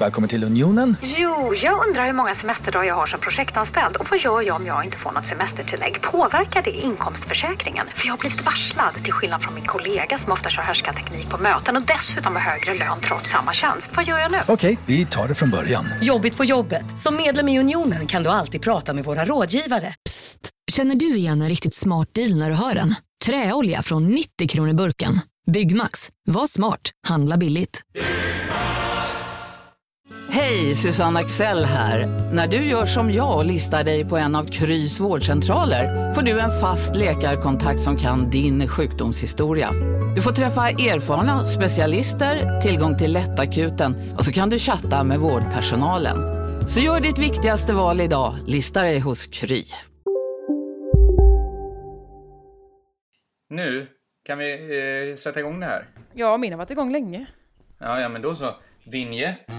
Välkommen till Unionen. Jo, jag undrar hur många semesterdagar jag har som projektanställd och vad gör jag om jag inte får något semestertillägg? Påverkar det inkomstförsäkringen? För jag har blivit varslad, till skillnad från min kollega som ofta kör härskarteknik på möten och dessutom har högre lön trots samma tjänst. Vad gör jag nu? Okej, vi tar det från början. Jobbigt på jobbet. Som medlem i Unionen kan du alltid prata med våra rådgivare. Psst! Känner du igen en riktigt smart deal när du hör den? Träolja från 90 kronor burken. Byggmax. Var smart. Handla billigt. Hej, Susanne Axel här. När du gör som jag och listar dig på en av Krys vårdcentraler får du en fast läkarkontakt som kan din sjukdomshistoria. Du får träffa erfarna specialister, tillgång till lättakuten och så kan du chatta med vårdpersonalen. Så gör ditt viktigaste val idag, lista dig hos Kry. Nu kan vi eh, sätta igång det här. Ja, min har varit igång länge. Ja, ja, men då så. Vignett.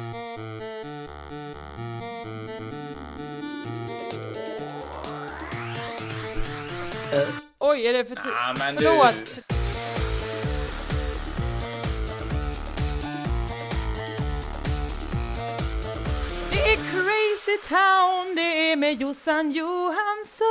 Oj, är det för tidigt? Ja, men du- Förlåt. Det är Crazy Town, det är med Jossan Johansson.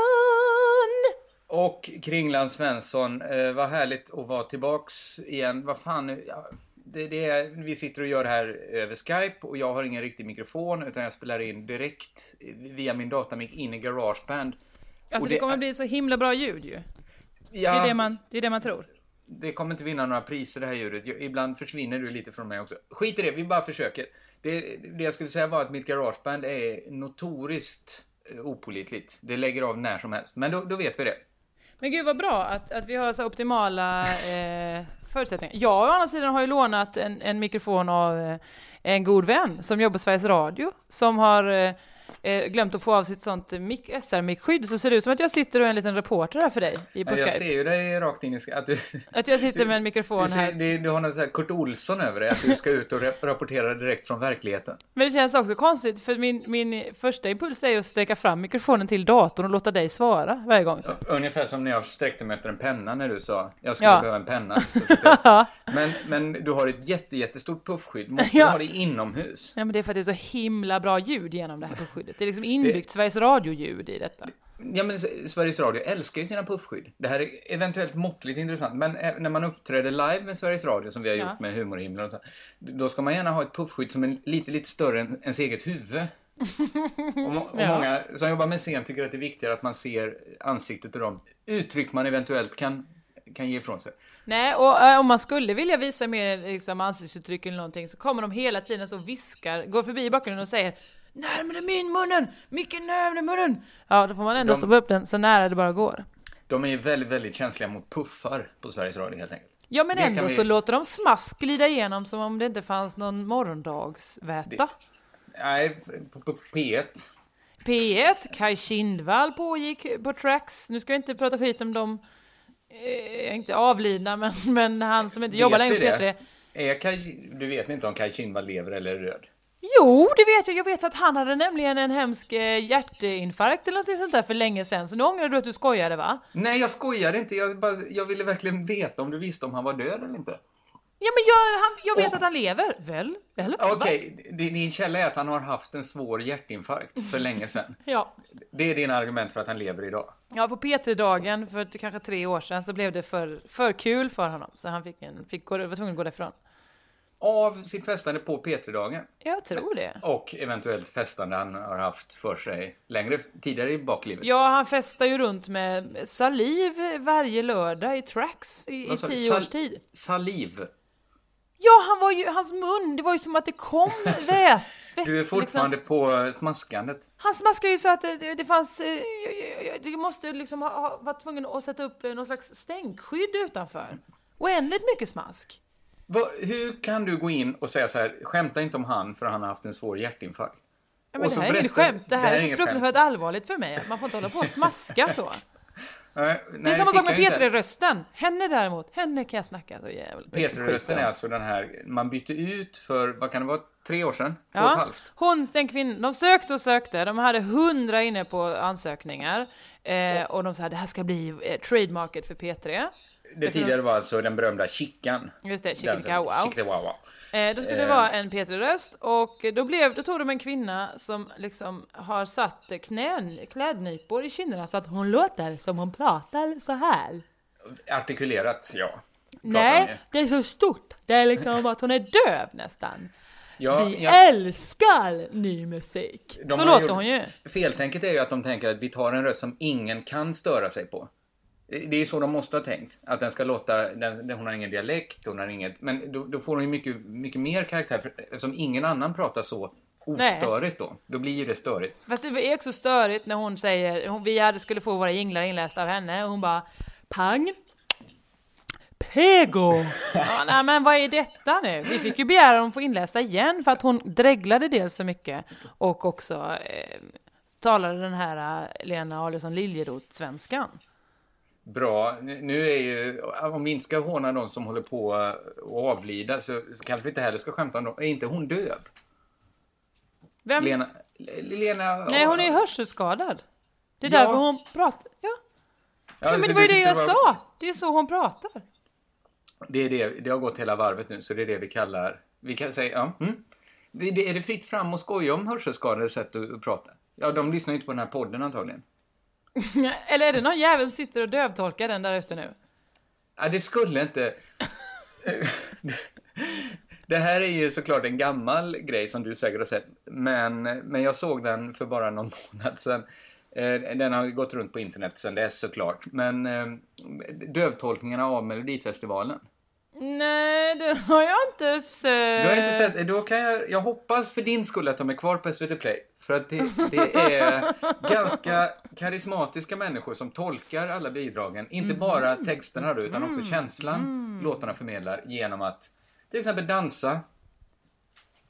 Och Kringland Svensson, eh, vad härligt att vara tillbaks igen. Vad fan, nu- ja, det, det är, vi sitter och gör det här över Skype och jag har ingen riktig mikrofon utan jag spelar in direkt via min datamick in i Garageband. Alltså det, det kommer är- bli så himla bra ljud ju. Det Ja, är det man, det är det man tror. det kommer inte vinna några priser det här ljudet. Jag- Ibland försvinner du lite från mig också. Skit i det, vi bara försöker. Det, det jag skulle säga var att mitt Garageband är notoriskt eh, opålitligt. Det lägger av när som helst. Men då, då vet vi det. Men gud vad bra att, att vi har så optimala eh, förutsättningar. Jag å andra sidan har ju lånat en, en mikrofon av eh, en god vän som jobbar på Sveriges Radio som har eh, eh, glömt att få av sitt sånt mic- SR-mickskydd så ser det ut som att jag sitter och är en liten reporter här för dig i, på jag Skype. ser ju dig rakt in i... sk- Att du, Att jag sitter med en mikrofon ser, här. det, du har någon sån här Kurt Olsson över dig. Att du ska ut och rap- rapportera direkt från verkligheten. Men det känns också konstigt för min, min första impuls är att sträcka fram mikrofonen till datorn och låta dig svara varje gång. Så. Ungefär som när jag sträckte mig efter en penna när du sa jag skulle Ja. behöva en penna. Jag- men, men du har ett jätte, jättestort puffskydd. Måste Ja. du ha det inomhus? Ja men det är för att det är så himla bra ljud genom det här skyddet. Det är liksom inbyggt Sveriges Radio-ljud i detta. Ja men Sveriges Radio älskar ju sina puffskydd. Det här är eventuellt måttligt intressant, men när man uppträder live med Sveriges Radio som vi har Ja. gjort med Humorhimlen och så, då ska man gärna ha ett puffskydd som är lite, lite större än ens eget huvud. Och, må- och Ja. många som jobbar med scen tycker att det är viktigare att man ser ansiktet och de uttryck man eventuellt kan, kan ge ifrån sig. Nej, och äh, om man skulle vilja visa mer liksom, ansiktsuttryck eller någonting så kommer de hela tiden så viskar, går förbi i bakgrunden och säger Närmare min munnen! Mycket närmare munnen! Ja, då får man ändå De- stoppa upp den så nära det bara går. De är ju väldigt, väldigt känsliga mot puffar på Sveriges Radio helt enkelt. Ja, men Det ändå vi- så låter de smask glida igenom som om det inte fanns någon morgondagsväta. Nej, på, på P1. P1, Kai Kindvall pågick på tracks. Nu ska vi inte prata skit om dem, eh, inte avlidna, men, men han som inte jobbar Vet längre på vi P3. det? Är Kaj, du vet inte om Kaj Kindvall lever eller är död? Jo, det vet jag. Jag vet att han hade nämligen en hemsk eh, hjärtinfarkt eller något sånt där för länge sedan. Så nu ångrar du att du skojade va? Nej, jag skojade inte. Jag, bara, jag ville verkligen veta om du visste om han var död eller inte. Ja men jag, han, jag vet Och- att han lever, väl? Eller? Okej, din din källa är att han har haft en svår hjärtinfarkt för länge sedan. Ja. Det är din argument för att han lever idag. ja, på P3-dagen för kanske tre år sedan så blev det för, för kul för honom. Så han fick en, fick gå, var tvungen att gå därifrån. Av sitt festande på P3-dagen. Jag tror det. Och eventuellt festande han har haft för sig längre tidigare i baklivet. Ja, han festar ju runt med saliv varje lördag i tracks i, i du? tio Sal- års tid. Saliv. Ja, han var ju, hans mun, det var ju som att det kom vät. Du är fortfarande på smaskandet. Han smaskade ju så att det, det, fanns... eh, Det måste liksom ha, ha varit tvungen att sätta upp någon slags stänkskydd utanför. Oändligt mycket smask. Va, hur kan du gå in och säga så här, skämta inte om han för han har haft en svår hjärtinfarkt? Ja, men det så här är inget skämt. Det här är, så inget fruktansvärt skämt. allvarligt för mig. Man får inte hålla på och smaska så. Nej, Det är samma sak med P3-rösten. Henne däremot, henne kan jag snacka så jävligt mycket skit P3-rösten om. är alltså den här, man bytte ut för, vad kan det vara, tre år sedan? Två och ett Ja, halvt? hon, den kvinnan, de sökte och sökte, de hade hundra inne på ansökningar. Eh, och de sa det här ska bli eh, trademarket för P3. Det tidigare var alltså den berömda Chickan. Just det, Chickadee-Wow. Chickadee-wow. Eh, då skulle det Eh. vara en P3-röst och då, blev, då tog de en kvinna som liksom har satt knä, klädnypor i kinderna så att hon låter som hon pratar så här. Artikulerat, ja. Nej, det är så stort. Det är liksom att hon är döv nästan. Ja, Vi ja, älskar ny musik. de så låter hon ju. Feltänket är ju att de tänker att vi tar en röst som ingen kan störa sig på. Det är så de måste ha tänkt. Att den ska låta, den, hon har ingen dialekt, hon har inget, men då, då får hon ju mycket, mycket mer karaktär för, eftersom ingen annan pratar så ostörigt då. Då blir ju det störigt. Fast det är också störigt när hon säger, hon, vi hade skulle få våra jinglar inlästa av henne och hon bara Pang Pego! Ja, nej, men vad är detta nu? Vi fick ju begära att få inlästa igen för att hon dreglade dels så mycket och också eh, talade den här eh, Lena Adelsohn Liljeroth-svenskan. Bra. Nu är ju, om vi inte ska håna de som håller på att avlida så, så kanske vi inte heller ska skämta om dem. Är inte hon döv? Vem? Lena... Lena... Nej, hon är ju hörselskadad. Det är Ja. därför hon pratar. Ja, Ja, men det var ju det jag var- sa. Det är så hon pratar. Det, är det, det har gått hela varvet nu, så det är det vi kallar... Vi kan säga... Ja, mm. det, det, är det fritt fram och skoja om hörselskadade sätt att, att prata? Ja, de lyssnar ju inte på den här podden antagligen. Eller är det någon jävel som sitter och dövtolkar den där ute nu? Ja, det skulle inte... Det här är ju såklart en gammal grej som du säkert har sett. Men, men jag såg den för bara någon månad sedan. Eh, Den har gått runt på internet sedan dess såklart. Men eh, dövtolkningarna av Melodifestivalen. Nej, det har jag inte sett. Du har inte sett, då kan jag, jag hoppas för din skull att de är kvar på SVT Play. För att det, det är ganska karismatiska människor som tolkar alla bidragen. Inte Mm. bara texterna då, utan också känslan låtarna förmedlar genom att till exempel dansa.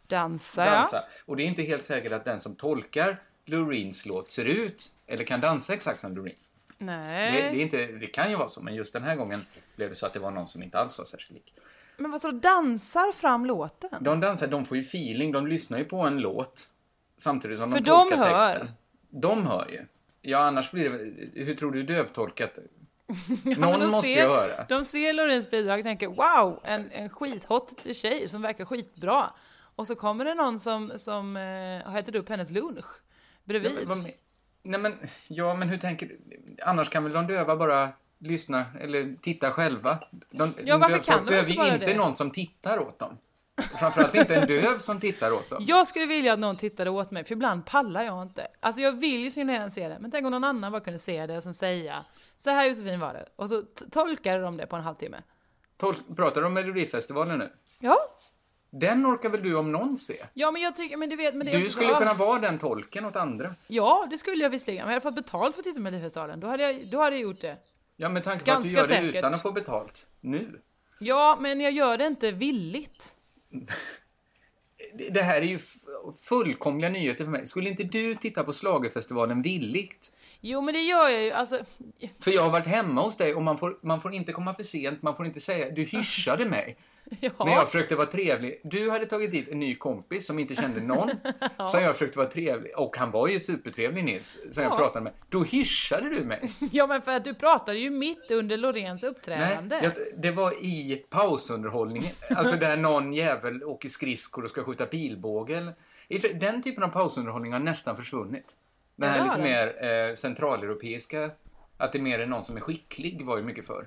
Dansa, dansa. ja. Och det är inte helt säkert att den som tolkar Loreens låt ser ut eller kan dansa exakt som Loreen. Nej. Det, det, är inte, det kan ju vara så, men just den här gången blev det så att det var någon som inte alls var särskilt lik. Men vad så dansar fram låten? De dansar, de får ju feeling, de lyssnar ju på en låt samtidigt som För de de tolkar hör. texten. De hör ju. Ja, annars blir det... Hur tror du dövtolkat? Någon de måste ser- ju höra. De ser Loreens bidrag och tänker wow, en, en skithot tjej som verkar skitbra. Och så kommer det någon som, som eh, har ätit upp hennes lunch Ja, bredvid. vad men- nej, men, ja, men hur tänker du? Annars kan väl de döva bara lyssna eller titta själva? De, Ja, varför dövtolk kan de behöver inte bara inte det? någon som tittar åt dem. Framförallt inte en döv som tittar åt dem. Jag skulle vilja att någon tittade åt mig, för ibland pallar jag inte. Alltså jag vill ju så gärna se det, men tänk om någon annan bara kunde se det och sen säga Så här Josefin var det. Och så t- tolkar de det på en halvtimme. Tol- pratar du om Melodifestivalen nu? Ja, Den orkar väl du om någon se? ja men jag tycker, men du vet, men det Du skulle kunna vara den tolken åt andra. Ja, det skulle jag visserligen. Om jag hade fått betalt för att titta på Melodifestivalen, då hade jag, då hade jag gjort det. Ja, med tanke på att du gör det säkert. utan att få betalt. Nu. Ja, men jag gör det inte villigt. Det- här är ju fullkomliga nyheter för mig. Skulle inte du titta på Schlagerfestivalen villigt? Jo, men det gör jag ju. Alltså, För jag har varit hemma hos dig och man får, man får inte komma för sent, man får inte säga... Du hyschade mig ja. när jag försökte vara trevlig. Du hade tagit dit en ny kompis som inte kände någon. Som jag försökte vara trevlig. Och han var ju supertrevlig Nils, jag Ja. pratade med. Då hyschade du mig. ja, men för att du pratade ju mitt under Loreens Nej, uppträdande. jag, det var i pausunderhållningen. Alltså där någon jävel åker skridskor och ska skjuta pilbåge. Den typen av pausunderhållning har nästan försvunnit. Den här det har lite mer eh, centraleuropeiska, att det mer är någon som är skicklig, var ju mycket för.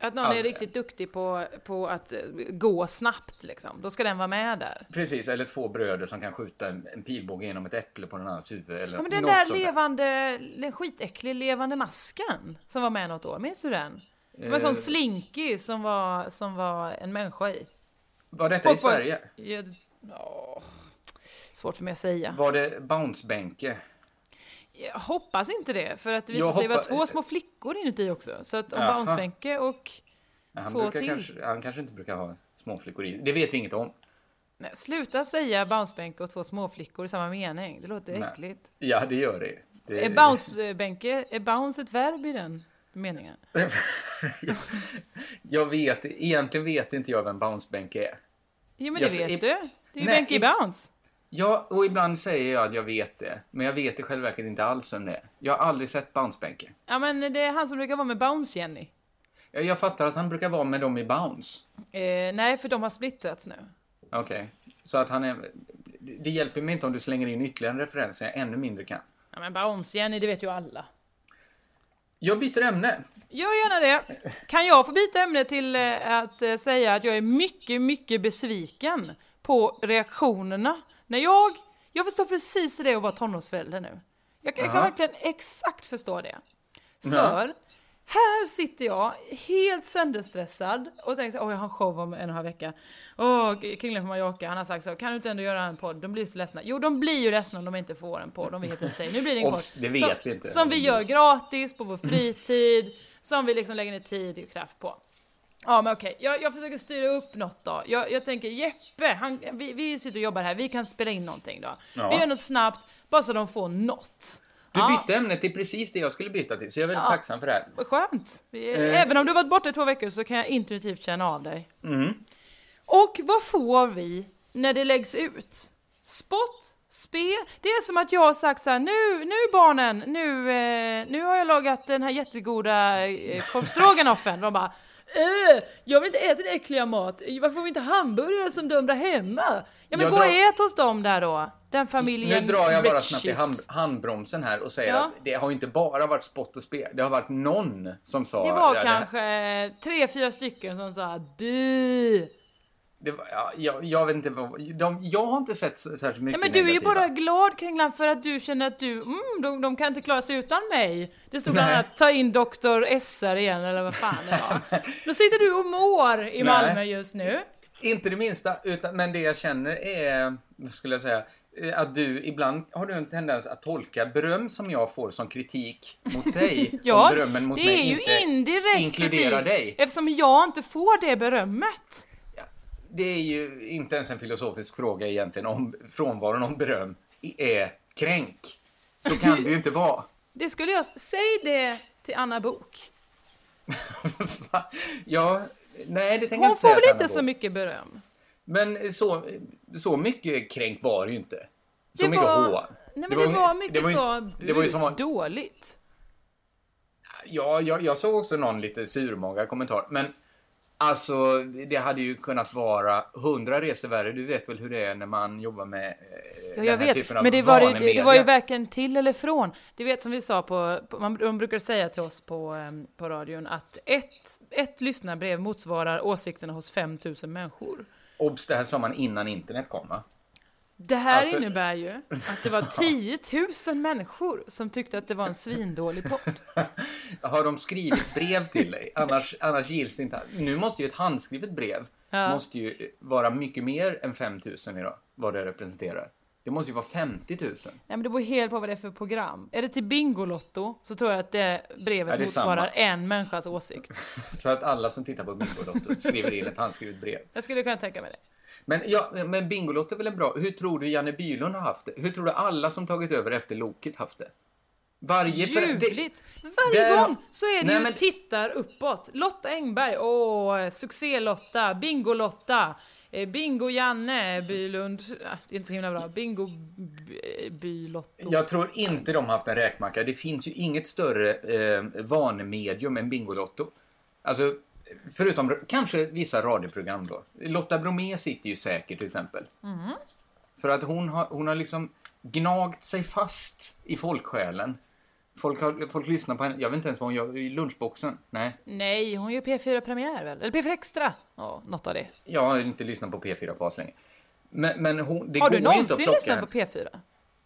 Att någon Alltså- är riktigt duktig på, på att eh, gå snabbt liksom. Då ska den vara med där. Precis, eller två bröder som kan skjuta en, en pilbåge genom ett äpple på någon annans huvud. Eller Ja, men den något där sånt levande, den skitäcklig levande masken som var med något år, minns du den? Det var en sån Eh. slinky som var, som var en människa i. Var detta i Folk var- Sverige? Ja, åh, svårt för mig att säga. Var det Bounce-bänke? Jag hoppas inte det, för att det Jag visade sig vara hoppa- två små flickor inuti också. Så att om Jaha. Bounce-Bänke och... Han, Två till. kanske, han kanske inte brukar ha småflickor i. Det vet vi inget om. Nej, sluta säga Bounce-Bänke och två småflickor i samma mening. Det låter Nej. äckligt. Ja, det gör det. det Är Bounce-Bänke, är Bounce ett verb i den meningen? jag vet, egentligen vet inte jag vem bounce-bänk är. Jo men Jag det vet du. Det är ju Nej, Benke i i- Bounce. Ja, och ibland säger jag att jag vet det. Men jag vet i själva verket inte alls vem det är. Jag har aldrig sett bounce-bänke. Ja men det är han som brukar vara med Bounce-Jenny. Jag, jag fattar att han brukar vara med dem i Bounce. Eh, nej, för de har splittrats nu. Okej. Så att han är... Det hjälper mig inte om du slänger in ytterligare en referens jag ännu mindre kan. Ja, men Bounce, Jenny, det vet ju alla. Jag byter ämne. Gör gärna det. Kan jag få byta ämne till eh, att eh, säga att jag är mycket, mycket besviken på reaktionerna. När jag, jag förstår precis hur det är att vara tonårsförälder nu. Jag, jag kan verkligen exakt förstå det. För här sitter jag helt sönderstressad och tänker så här, åh jag har en show om en och en halv vecka. Åh, killen från Mallorca, han har sagt så, kan du inte ändå göra en podd? De blir så ledsna. Jo, de blir ju ledsna om de inte får en podd, de vet inte sig. Nu blir det en podd. Det vet som, vi inte. Som vi gör gratis på vår fritid, som vi liksom lägger ner tid och kraft på. Ja men okej, jag, jag försöker styra upp något då. Jag, jag tänker Jeppe, han, vi, vi sitter och jobbar här, vi kan spela in någonting då. Ja. Vi gör något snabbt, bara så de får något. Du Ja. bytte ämne till precis det jag skulle byta till, så jag är väldigt Ja. tacksam för det här. Skönt. Eh. Även om du varit borta i två veckor så kan jag intuitivt känna av dig. Mm. Och vad får vi när det läggs ut? Spott? Spe? Det är som att jag har sagt så här, nu, nu barnen, nu, eh, nu har jag lagat den här jättegoda eh, korvstroganoffen. De bara, äh, jag vill inte äta den äckliga mat. Varför får vi inte hamburgare som där hemma? Ja men Jag gå drar- och ät hos dem där då. Den familjen Nu drar jag bara snabbt i hand, handbromsen här och säger Ja. att det har inte bara varit spott och spe. Det har varit någon som sa... Det var ja, kanske tre, fyra stycken som sa bu. Var, ja, jag, jag vet inte vad... De, jag har inte sett särskilt mycket men du är ju negativa. bara glad Kringlan för att du känner att du, mm, de, de kan inte klara sig utan mig. Det stod bland annat ta in Dr. SR igen eller vad fan det var. Då sitter du och mår i Nej. Malmö just nu. Inte det minsta, utan, men det jag känner är, vad skulle jag säga, eh, att du ibland har du en tendens att tolka beröm som jag får som kritik mot dig. Ja, om berömmen mot det mig är ju inte indirekt inkluderar kritik, dig. Eftersom jag inte får det berömmet. Det är ju inte ens en filosofisk fråga egentligen om frånvaron om beröm är kränk. Så kan det ju inte vara. Det skulle jag, säg det till Anna Bok. Ja, nej det tänker jag Hon inte säga får väl inte så mycket beröm? Men så, så mycket kränk var det ju inte. Så Det mycket var- hån. Nej men det var, ju- mycket det var ju så inte- det var ju som, dåligt. Ja, jag, jag såg också någon lite surmaga kommentar. Men alltså, det hade ju kunnat vara hundra resor värre. Du vet väl hur det är när man jobbar med eh, Ja, den jag här vet, typen av men det var, det, det var ju varken till eller från. Det vet som vi sa på, på man, de brukar säga till oss på, em, på radion att ett, ett lyssnarbrev motsvarar åsikterna hos 5000 människor. Obs, det här sa man innan internet kom va? Det här Alltså- innebär ju att det var 10 000 människor som tyckte att det var en svindålig podd. Har de skrivit brev till dig? Annars, annars gills det inte. Nu måste ju ett handskrivet brev Ja. måste ju vara mycket mer än 5000 idag. Vad det representerar. Det måste ju vara 50 000. Nej, men det beror helt på vad det är för program. Är det till Bingolotto så tror jag att det brevet Ja, det motsvarar samma. en människas åsikt. Så att alla som tittar på Bingolotto skriver in ett handskrivet brev. Jag skulle kunna tänka mig det. Men, ja, men Bingolotto är väl en bra... Hur tror du Janne Bylund har haft det? Hur tror du alla som tagit över efter Loket haft det? Varje Ljuvligt! Varje Där- gång så är det Nej, ju men- tittar uppåt. Lotta Engberg, åh, succé-Lotta, Bingo-Lotta, eh, Bingo-Janne Bylund, ah, det är inte så himla bra, Bingo-By-Lotto. Jag tror inte de har haft en räkmacka. Det finns ju inget större eh, vanemedium än Bingolotto. Alltså, förutom kanske vissa radioprogram då. Lotta Bromé sitter ju säkert till exempel. Mhm. För att hon har, hon har liksom gnagt sig fast i folksjälen. Folk, har, folk lyssnar på henne. Jag vet inte ens vad hon gör i lunchboxen. Nej, Nej, hon gör P4 Premiär väl? Eller P4 Extra? Ja, något av det. jag har inte lyssnat på P4 på länge. Men, men hon, det Har du någonsin lyssnat på P4?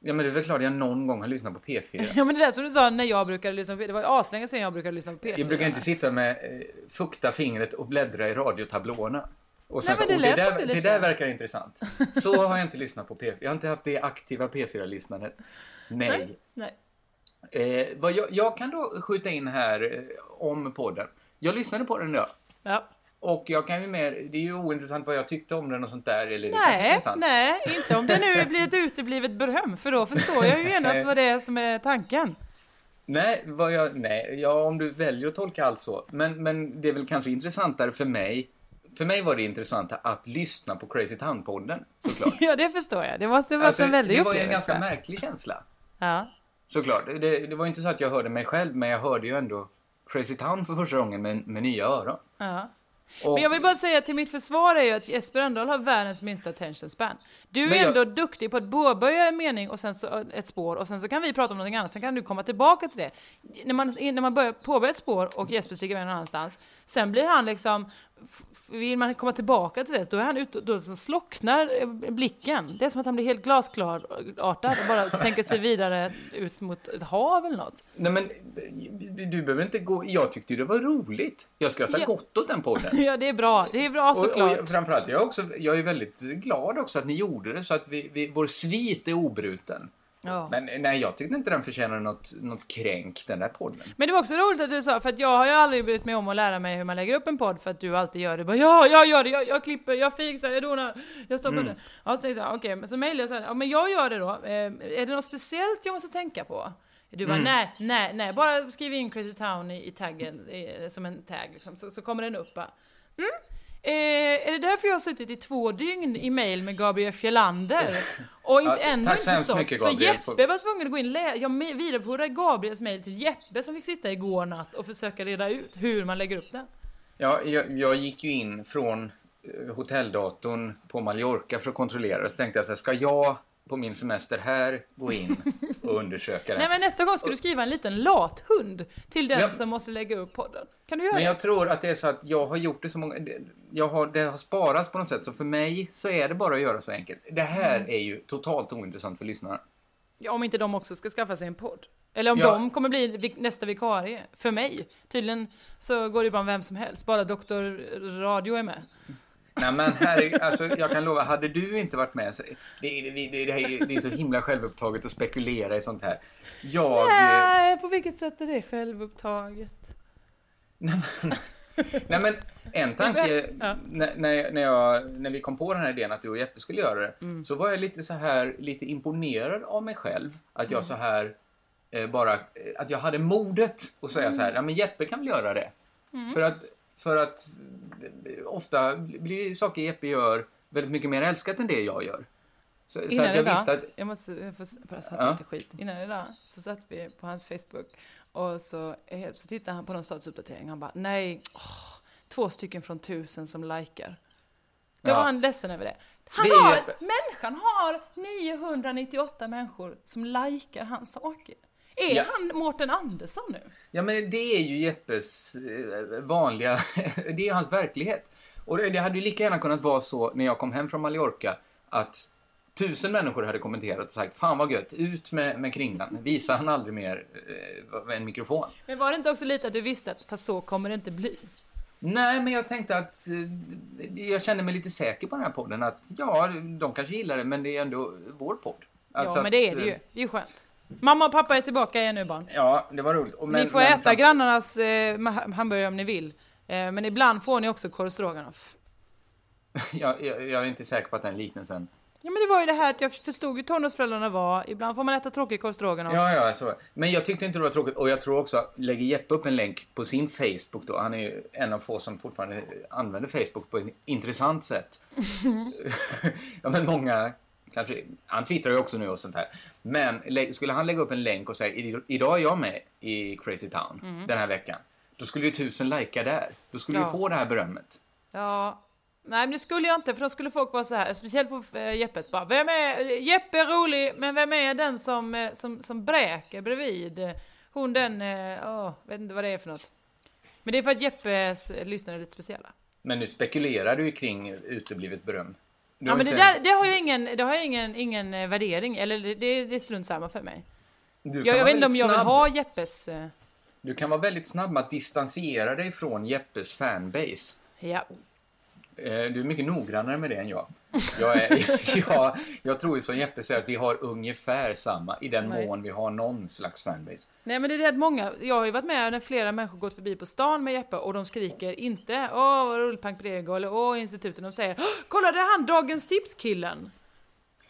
Ja, men det är väl klart jag någon gång har lyssnat på P4. Ja men det där som du sa när jag brukade lyssna på P4, det var aslänge sedan jag brukade lyssna på P4. Jag brukar inte sitta med eh, fukta fingret och bläddra i radiotablåerna. Och Nej, men det "Oh, lät det, där, det det lite." där verkar intressant. Så har jag inte lyssnat på P4. Jag har inte haft det aktiva P4-lyssnandet. Nej. Nej. Eh, vad jag, jag kan då skjuta in här eh, om podden. Jag lyssnade på den idag. Ja. Och jag kan ju med, det är ju ointressant vad jag tyckte om den och sånt där. Eller Nej, nej, inte om det nu blir ett uteblivet beröm, för då förstår jag ju genast vad det är som är tanken. Nej, vad jag, nej ja, om du väljer att tolka allt så. Men, men det är väl kanske intressantare för mig. För mig var det intressant att lyssna på Crazy Town-podden, såklart. Ja, det förstår jag. Det måste vara Alltså, en väldig det var ju en upplevelse. ganska märklig känsla. Ja. Såklart. Det, det var inte så att jag hörde mig själv, men jag hörde ju ändå Crazy Town för första gången med, med nya öron. Ja. Och, Men jag vill bara säga till mitt försvar är ju att Jesper Rönndahl har världens minsta attention span. Du är jag- ändå duktig på att påbörja en mening och sen så ett spår och sen så kan vi prata om någonting annat, sen kan du komma tillbaka till det. När man, när man börjar påbörja ett spår och Jesper stiger iväg någon annanstans, sen blir han liksom, vill man komma tillbaka till det, då är han ute, då slocknar eh, blicken. Det är som att han blir helt glasklar-artad och bara tänker sig vidare ut mot ett hav eller något. Nej men, du behöver inte gå... Jag tyckte ju det var roligt. Jag skrattar Ja. gott åt den podden. Ja, det är bra. Det är bra Och, såklart. och framförallt, jag är, också, jag är väldigt glad också att ni gjorde det så att vi, vi, vår svit är obruten. Ja. Men nej, jag tyckte inte den förtjänade något, något kränk, den där podden. Men det var också roligt att du sa, för att jag har ju aldrig brytt mig om att lära mig hur man lägger upp en podd för att du alltid gör det. Bara, ja, jag gör det, jag, jag klipper, jag fixar, jag donar, jag stoppar Mm. det. Ja, så tänkte jag, okej, men så mejlade jag så här, ja men jag gör det då. Eh, är det något speciellt jag måste tänka på? Du bara, Mm. nej, nej, nej, bara skriv in Crazy Town i, i taggen, eh, som en tag liksom, så, så kommer den upp bara. Mm? Eh, är det därför jag har suttit i två dygn i mail med Gabriel Fjellander? Och inte Ja, ännu tack inte så förstått. mycket, så Gabriel. Jeppe var tvungen att gå in Jag vidarebefordrade Gabriels mail till Jeppe som fick sitta igår natt och försöka reda ut hur man lägger upp den. Ja, jag, jag gick ju in från eh, hotelldatorn på Mallorca för att kontrollera. Så tänkte jag så här, ska jag på min semester här gå in och undersöka det? Nej men nästa gång ska du skriva en liten lathund till den Ja. som måste lägga upp podden. Kan du göra Men det? jag tror att det är så att jag har gjort det så många... Jag har, det har sparats på något sätt, så för mig så är det bara att göra så enkelt. Det här Mm. är ju totalt ointressant för lyssnarna. Ja, om inte de också ska skaffa sig en podd. Eller om Ja. de kommer bli nästa vikarie. För mig. Tydligen så går det bra med vem som helst. Bara Doktor Radio är med. Nej men herregud, alltså jag kan lova, hade du inte varit med så... Det, är- det, det, det, är- så himla självupptaget att spekulera i sånt här. Jag... Nej, på vilket sätt är det självupptaget? Nej men en tanke, Ja. när, när, jag, när vi kom på den här idén att du och Jeppe skulle göra det, Mm. så var jag lite så här, lite imponerad av mig själv. Att jag Mm. så här, eh, bara, att jag hade modet att säga så Mm. här, ja men Jeppe kan väl göra det. För att, för att ofta blir saker Jeppe gör väldigt mycket mer älskat än det jag gör. Så, så Innan att jag idag, visste att, jag måste jag får bara Ja. inte skit. Innan idag så satt vi på hans Facebook och så, eh, så tittade han på någon statusuppdatering. Han bara, nej, åh, två stycken från tusen som likar. Då Ja. var han ledsen över det. Han Det har, människan har 998 människor som likar hans saker. Är Ja. han Mårten Andersson nu? Ja, men det är ju Jeppes eh, vanliga... det är hans verklighet. Och det, hade ju lika gärna kunnat vara så när jag kom hem från Mallorca att tusen människor hade kommenterat och sagt Fan vad gött, ut med, med kringlan. Visa han aldrig mer eh, en mikrofon. Men var det inte också lite att du visste att fast så kommer det inte bli? Nej, men jag tänkte att eh, jag kände mig lite säker på den här podden. Att ja, de kanske gillar det, men det är ändå vår podd. Alltså ja, men det är det ju. eh, Det är ju skönt. Mamma och pappa är tillbaka igen nu barn. Ja, det var roligt. Men- ni får men äta fram- grannarnas eh, hamburgare om ni vill. Eh, men ibland får ni också korv stroganoff. Jag, jag, jag är inte säker på att den liknelsen Ja men det var ju det här att jag förstod hur tonårsföräldrarna var. Ibland får man äta tråkig korv stroganoff. Ja, ja, så. Men jag tyckte inte det var tråkigt. Och jag tror också, lägger Jeppe upp en länk på sin Facebook då, han är ju en av få som fortfarande använder Facebook på ett intressant sätt. ja, men många kanske, han twittrar ju också nu och sånt här. Men skulle han lägga upp en länk och säga, "I- idag är jag med i Crazy Town den här veckan. Då skulle ju tusen lajka där. Då skulle Ja. ju få det här berömmet. Ja. Nej men det skulle jag inte för då skulle folk vara så här, speciellt på eh, Jeppes bara, vem är, Jeppe är rolig, men vem är den som, eh, som, som bräker bredvid? Hon den, eh, åh, vet inte vad det är för något. Men det är för att Jeppes lyssnare är lite speciella. Men nu spekulerar du ju kring uteblivet beröm. Ja men det, där, det har jag ingen, det har jag ingen, ingen eh, värdering, eller det, det, är strunt samma för mig. Jag, jag vet inte om jag vill snabb. ha Jeppes, eh, Du kan vara väldigt snabb med att distansera dig från Jeppes fanbase. ja. Eh, Du är mycket noggrannare med det än jag. Jag, är, jag, jag tror ju som Jeppe säger att vi har ungefär samma i den Nej. mån vi har någon slags fanbase. Nej men det är det att många, jag har ju varit med när flera människor gått förbi på stan med Jeppe och de skriker inte åh vad rullpank på Lego eller åh instituten, de säger "Åh, kolla det är han Dagens Tips-killen!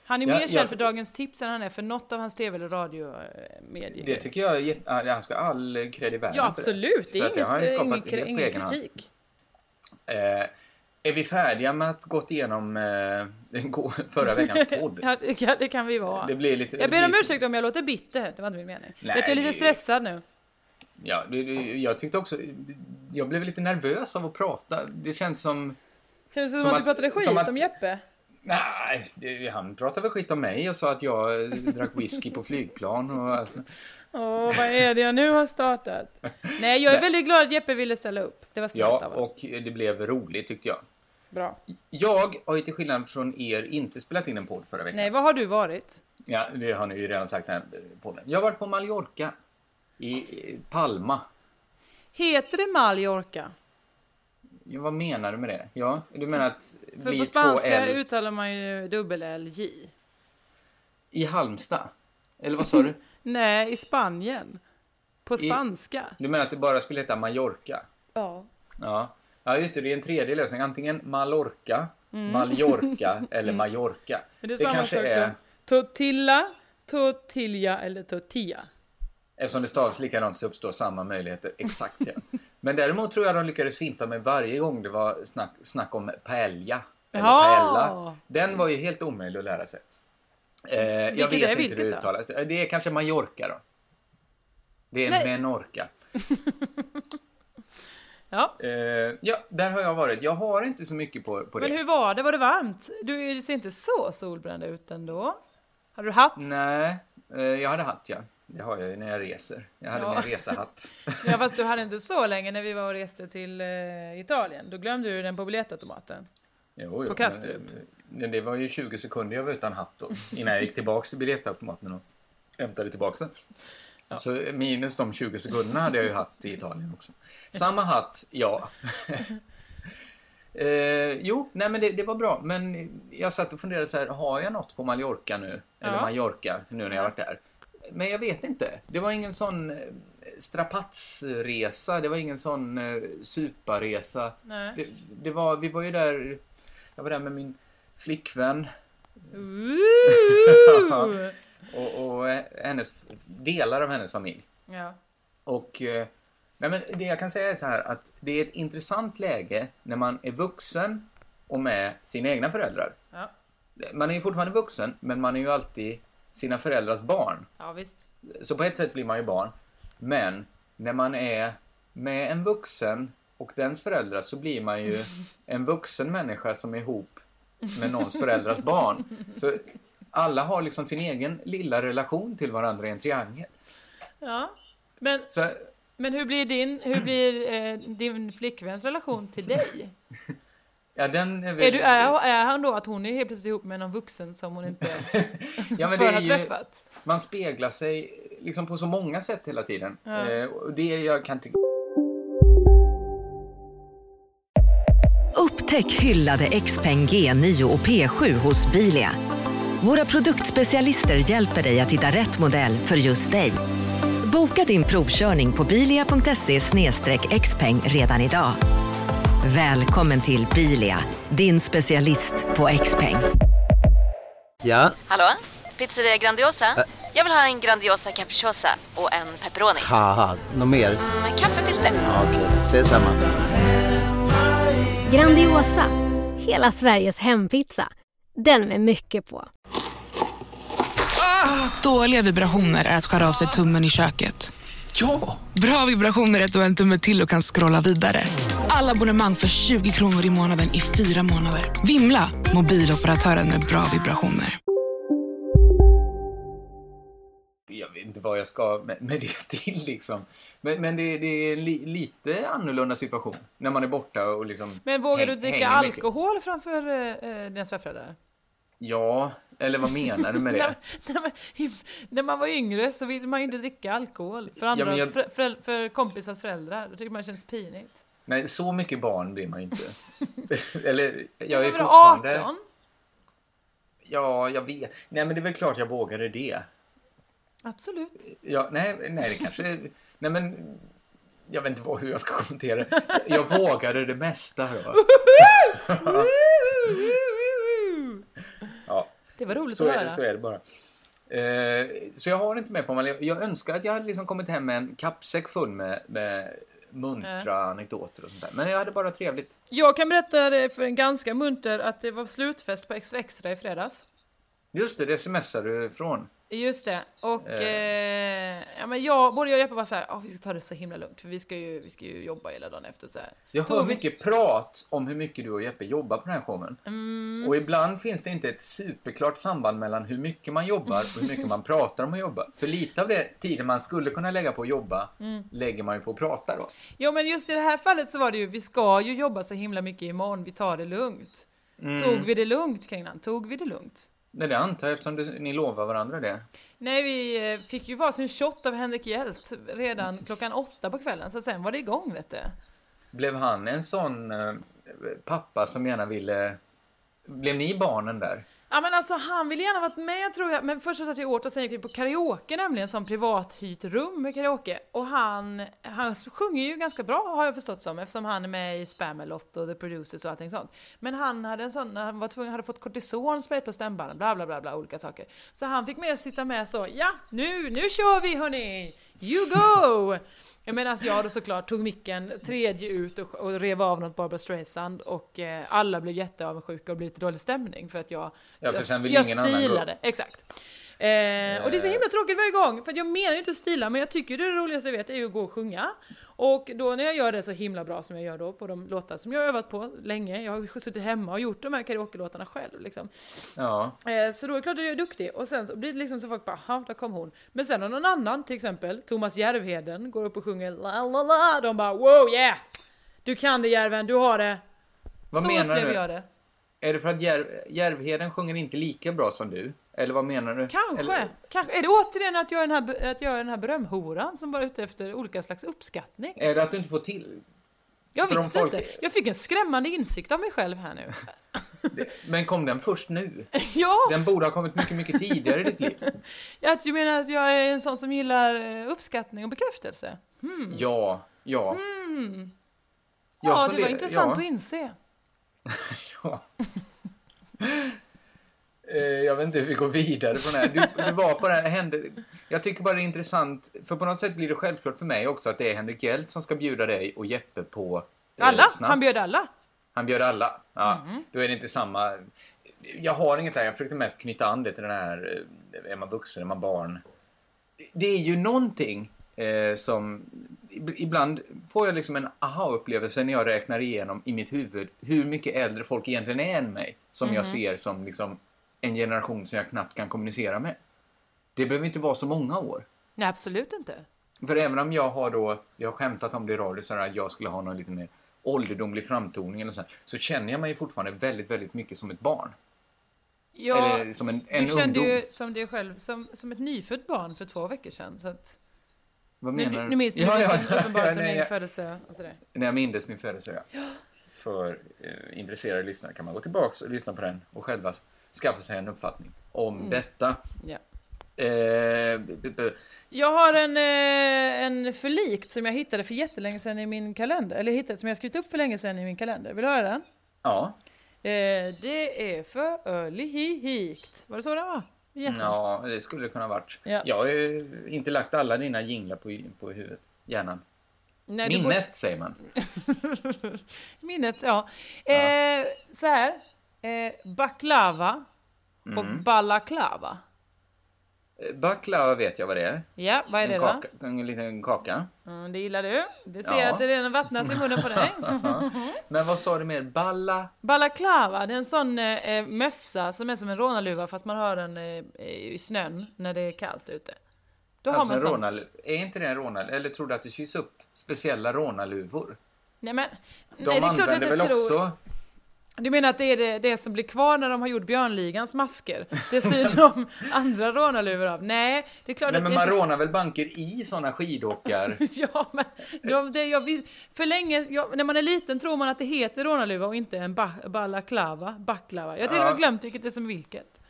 Han är Ja, mer jag- känd för Dagens Tips än han är för något av hans tv eller radiomedier. Det tycker jag är han ska all cred i världen Ja absolut, det För är det han ju inget, skapat ingen, egen hand. Är vi färdiga med att gått igenom eh, förra veckans podd? Ja, det kan, det kan vi vara. Det blir lite... jag ber om ursäkt om jag låter bitter, det var inte min mening. Nej, jag är lite stressad nu. Ja, det, jag tyckte också... Jag blev lite nervös av att prata. Det känns som... Kändes det som, Som att du pratade skit att- om Jeppe? Nej, det, han pratade väl skit om mig och sa att jag eh, drack whisky på flygplan och... Åh, vad är det jag nu har startat? Nej, jag är väldigt glad att Jeppe ville ställa upp. Det var snällt Ja, av och det blev roligt tyckte jag. Bra. Jag har ju till skillnad från er inte spelat in en podd förra veckan. Nej, vad har du varit? Ja, det har ni ju redan sagt här podden. Jag har varit på Mallorca. I i Palma. Heter det Mallorca? Ja, vad menar du med det? Ja, du menar att För blir på spanska L uttalar man ju dubbel-L-J. i Halmstad? Eller vad sa du? Nej, i Spanien. På I- spanska. Du menar att det bara skulle heta Mallorca? Ja. Ja. Ja, just det. Det är en tredje lösning. Antingen Mallorca, Mallorca eller Mallorca. Mm. Men det är samma kanske sak är, som tortilla, tortilla eller tortilla. eftersom det stavas likadant så uppstår samma möjligheter. Exakt ja. Men däremot tror jag de lyckades fimpa mig varje gång det var snack, snack om paella. Eller Ja. paella. Den var ju helt omöjlig att lära sig. Eh, jag vet inte vilket hur det då? uttalas. Det är kanske Mallorca då. Det är Nej. Menorca. Ja. Eh, ja, där har jag varit. Jag har inte så mycket på, på Men det. hur var det? Var det varmt? Du ser inte så solbränd ut ändå. Hade du hatt? Nej, eh, jag hade hatt ja. Det har jag ju när jag reser. Jag hade Ja. min resehatt. Ja, fast du hade inte så länge när vi var och reste till eh, Italien. Då glömde du den på biljettautomaten. Jo, jo, På Kastrup. men, Men det var ju 20 sekunder jag var utan hatt då, innan jag gick tillbaks till biljettautomaten och hämtade tillbaks den. Så minus de 20 sekunderna hade jag ju hatt i Italien också. Samma hatt, ja. eh, jo, nej men det, det var bra. Men jag satt och funderade så här, har jag något på Mallorca nu? Eller Ja. Mallorca, nu när jag varit där. Men jag vet inte. Det var ingen sån eh, strapatsresa. Det var ingen sån eh, suparresa. Det, det var, vi var ju där, jag var där med min flickvän Ooh! och, och eh, hennes, delar av hennes familj. ja. Och eh, nej men det jag kan säga är så här att det är ett intressant läge när man är vuxen och med sina egna föräldrar. Ja. Man är ju fortfarande vuxen, men man är ju alltid sina föräldrars barn. ja, visst. Så på ett sätt blir man ju barn. Men när man är med en vuxen och dens föräldrar så blir man ju en vuxen människa som är ihop med någons föräldrars barn. Så alla har liksom sin egen lilla relation till varandra i en triangel. Ja. Men, Så, men hur blir din, hur blir eh, din flickväns relation till dig? ja, den är väl... Är, du, är, är han då att hon är helt plötsligt ihop med någon vuxen som hon inte ja, men är har ju, träffat? man speglar sig liksom på så många sätt hela tiden. Ja. Eh, och det jag kan tycka Upptäck hyllade XPeng G9 och P7 hos Bilia. Våra produktspecialister hjälper dig att hitta rätt modell för just dig. Boka din provkörning på bilia.se xpeng redan idag. Välkommen till Bilia, din specialist på XPeng. Ja, Hallå? Pizzeria Grandiosa? Jag vill ha en Grandiosa capriciosa och en pepperoni. något mer? Med kaffefilter. Ja, Okej, ses samma. Grandiosa, hela Sveriges hempizza. Den med mycket på. Dåliga vibrationer är att skära av sig tummen i köket. Ja! Bra vibrationer är att du har en tumme till och kan scrolla vidare. Alla abonnemang för 20 kronor i månaden i fyra månader. Vimla! Mobiloperatören med bra vibrationer. jag vet inte vad jag ska med, med det till liksom. Men, men det, det är li, lite annorlunda situation när man är borta och liksom Men vågar häng- du dricka hänger mycket. alkohol framför eh, dina svärföräldrar? Ja, eller vad menar du med det? när, man, när man var yngre så ville man ju inte dricka alkohol för andra, men jag- för, för, för kompisars föräldrar. Då tycker man det känns pinigt. Nej, så mycket barn blir man ju inte. eller, jag är fortfarande... 18? Ja, jag vet. Nej, men det är väl klart jag vågade det. Absolut. Ja, nej, nej, det kanske... Nej, men... Jag vet inte vad, hur jag ska kommentera det. Jag vågade det mesta. Det var roligt så att är, höra. så är det bara. Eh, så jag har inte med på mig. Jag önskar att jag hade liksom kommit hem med en kappsäck full med, med muntra anekdoter och sånt där. Men jag hade bara trevligt. Jag kan berätta för en ganska munter att det var slutfest på Extra Extra i fredags. Just det, det smsar du från. Just det. Och Eh. eh, ja, men jag, både jag och Jeppe var så här, "Åh, vi ska ta det så himla lugnt för vi ska ju, vi ska ju jobba hela dagen efter så här. Jag hör vi- mycket prat om hur mycket du och Jeppe jobbar på den här showen. Mm. Och ibland finns det inte ett superklart samband mellan hur mycket man jobbar och hur mycket man pratar om att jobba. För lite av det tiden man skulle kunna lägga på att jobba Mm. lägger man ju på att prata då. Ja men just i det här fallet så var det ju, vi ska ju jobba så himla mycket imorgon, vi tar det lugnt. Mm. Tog vi det lugnt Kringlan? Tog vi det lugnt? Nej, det antar jag eftersom det, ni lovar varandra det. Nej, vi eh, fick ju varsin shot av Henrik Hjelt redan klockan åtta på kvällen, så sen var det igång vet du. Blev han en sån eh, pappa som gärna ville... Blev ni barnen där? Ja men alltså han ville gärna varit med tror jag, men först så satt vi åt och sen gick vi på karaoke nämligen, som privathyrt rum med karaoke. Och han, han sjunger ju ganska bra har jag förstått som, eftersom han är med i Spamalot och The Producers och allting sånt. Men han hade en sån, han var tvungen, hade fått kortison sprayt på stämbanden, bla bla bla bla, olika saker. Så han fick med sitta med så, ja nu, nu kör vi hörni! You go! Jag menar, alltså, jag då såklart tog micken tredje ut och, och rev av något Barbara Streisand och eh, alla blev jätteavundsjuka och blev lite dålig stämning för att jag, Ja, för jag, jag stilade. Exakt. Eh, och det är så himla tråkigt varje gång, för jag menar ju inte att stila, men jag tycker det roligaste jag vet är ju att gå och sjunga. Och då när jag gör det så himla bra som jag gör då på de låtar som jag har övat på länge, jag har suttit hemma och gjort de här karaoke-låtarna själv liksom. Ja. Eh, Så då är det klart att jag är duktig. Och sen så blir det liksom så folk bara, "Ha, där kom hon. Men sen har någon annan, till exempel Thomas Järvheden, går upp och sjunger la la la. De bara, wow yeah! Du kan det Järven, du har det. Vad så menar du? jag det. Är det för att Järv, Järvheden sjunger inte lika bra som du? Eller vad menar du? Kanske. Eller, Kanske. Är det återigen att jag är den här, att jag är den här berömhoran som bara är ute efter olika slags uppskattning? är det att du inte får till... Jag för vet folk- inte. Jag fick en skrämmande insikt av mig själv här nu. Men kom den först nu? ja! Den borde ha kommit mycket, mycket tidigare i ditt liv. Att du menar att jag är en sån som gillar eh, uppskattning och bekräftelse? Hmm. Ja, ja. Hmm. Jag Ja, det var intressant ja. att inse. Eh, Jag vet inte hur vi går vidare på den här. Du, du var på det här, hände, jag tycker bara det är intressant, för på något sätt blir det självklart för mig också att det är Henrik Hjelt som ska bjuda dig och Jeppe på eh, Alla? snaps. Han bjöd alla? Han bjöd alla. Ja, Mm. Då är det inte samma... Jag har inget där, jag försökte mest knyta an det till den här, eh, är man vuxen, är man barn? Det är ju någonting eh, som... ib- Ibland får jag liksom en aha-upplevelse när jag räknar igenom i mitt huvud hur mycket äldre folk egentligen är än mig. Som jag Mhm. ser som liksom en generation som jag knappt kan kommunicera med. Det behöver inte vara så många år. Nej, absolut inte. För även om jag har då, jag har skämtat om det i radio, så att jag skulle ha någon lite mer ålderdomlig framtoning eller så, så känner jag mig fortfarande väldigt, väldigt mycket som ett barn. Ja, Eller som en, en du kände ungdom. ju som dig själv som, som ett nyfött barn för två veckor sedan. Så att, Vad nu, menar du? nu minns du Ja, ja, ja, ja, uppenbarelse nej, din jag- födelse och sådär. När jag mindes min födelse, ja. För eh, intresserade lyssnare kan man gå tillbaks och lyssna på den och själva skaffa sig en uppfattning om Mm. detta. Ja. Eh, Jag har en, eh, en förlikt som jag hittade för jättelänge sedan i min kalender. Eller hittade som jag skrivit upp för länge sedan i min kalender. Vill du höra den? ja. Eh, det är för early hikt. Var det så den var? Jätte. ja, det skulle det kunna varit. Ja. Jag har ju inte lagt alla dina jinglar på, på huvudet. Hjärnan. Nej, Minnet, säger man. Minnet, ja. Eh, så här. Eh, baklava och Mm. balaklava. Baklava vet jag vad det är. Ja, vad är det en då? kaka, En liten kaka. Mm, det gillar du. Det ser Ja. jag att det redan vattnas i munnen på dig. Men vad sa du mer? Balla? Balaklava, det är en sån eh, eh, mössa som är som en rånarluva fast man har den eh, i snön när det är kallt ute. Då har alltså man en sån. rånal... Är inte det en rånal... Eller tror du att det sys upp speciella rånarluvor? Nej men, De nej, det är klart jag väl tror. också... Du menar att det är det, det som blir kvar när de har gjort Björnligans masker? Det syr de andra rånarluvor av? Nej, det är klart Nej att men man rånar väl banker i såna skidåkar? Ja, men de, det, jag, för länge, jag, när man är liten tror man att det heter rånarluva och inte en ba, balaklava, baklava. Jag har till och med glömt vilket det är som vilket.